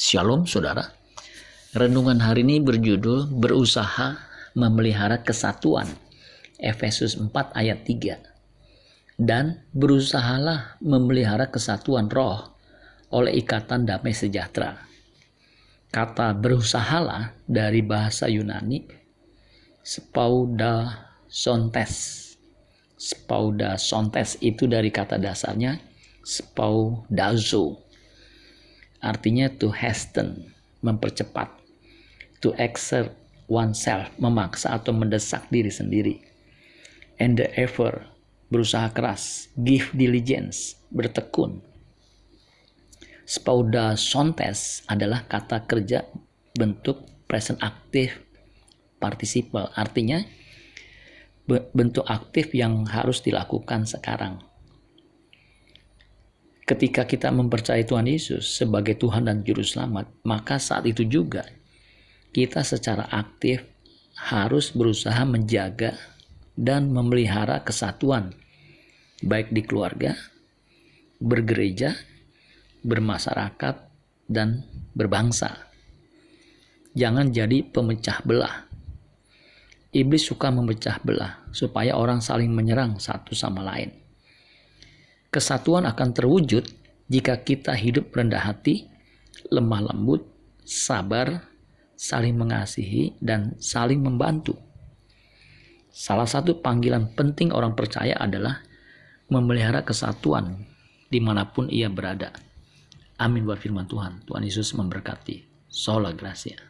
Shalom saudara. Renungan hari ini berjudul berusaha memelihara kesatuan. Efesus 4 ayat 3. Dan berusahalah memelihara kesatuan roh oleh ikatan damai sejahtera. Kata berusahalah dari bahasa Yunani spauda sontes. Spauda sontes itu dari kata dasarnya spaudazo artinya to hasten, mempercepat, to exert oneself, memaksa atau mendesak diri sendiri. And the effort, berusaha keras, give diligence, bertekun. Spauda sontes adalah kata kerja bentuk present aktif participle, artinya bentuk aktif yang harus dilakukan sekarang ketika kita mempercayai Tuhan Yesus sebagai Tuhan dan Juru Selamat, maka saat itu juga kita secara aktif harus berusaha menjaga dan memelihara kesatuan, baik di keluarga, bergereja, bermasyarakat, dan berbangsa. Jangan jadi pemecah belah. Iblis suka memecah belah supaya orang saling menyerang satu sama lain. Kesatuan akan terwujud jika kita hidup rendah hati, lemah lembut, sabar, saling mengasihi, dan saling membantu. Salah satu panggilan penting orang percaya adalah memelihara kesatuan di mana pun ia berada. Amin buat firman Tuhan. Tuhan Yesus memberkati. Sola Gracia.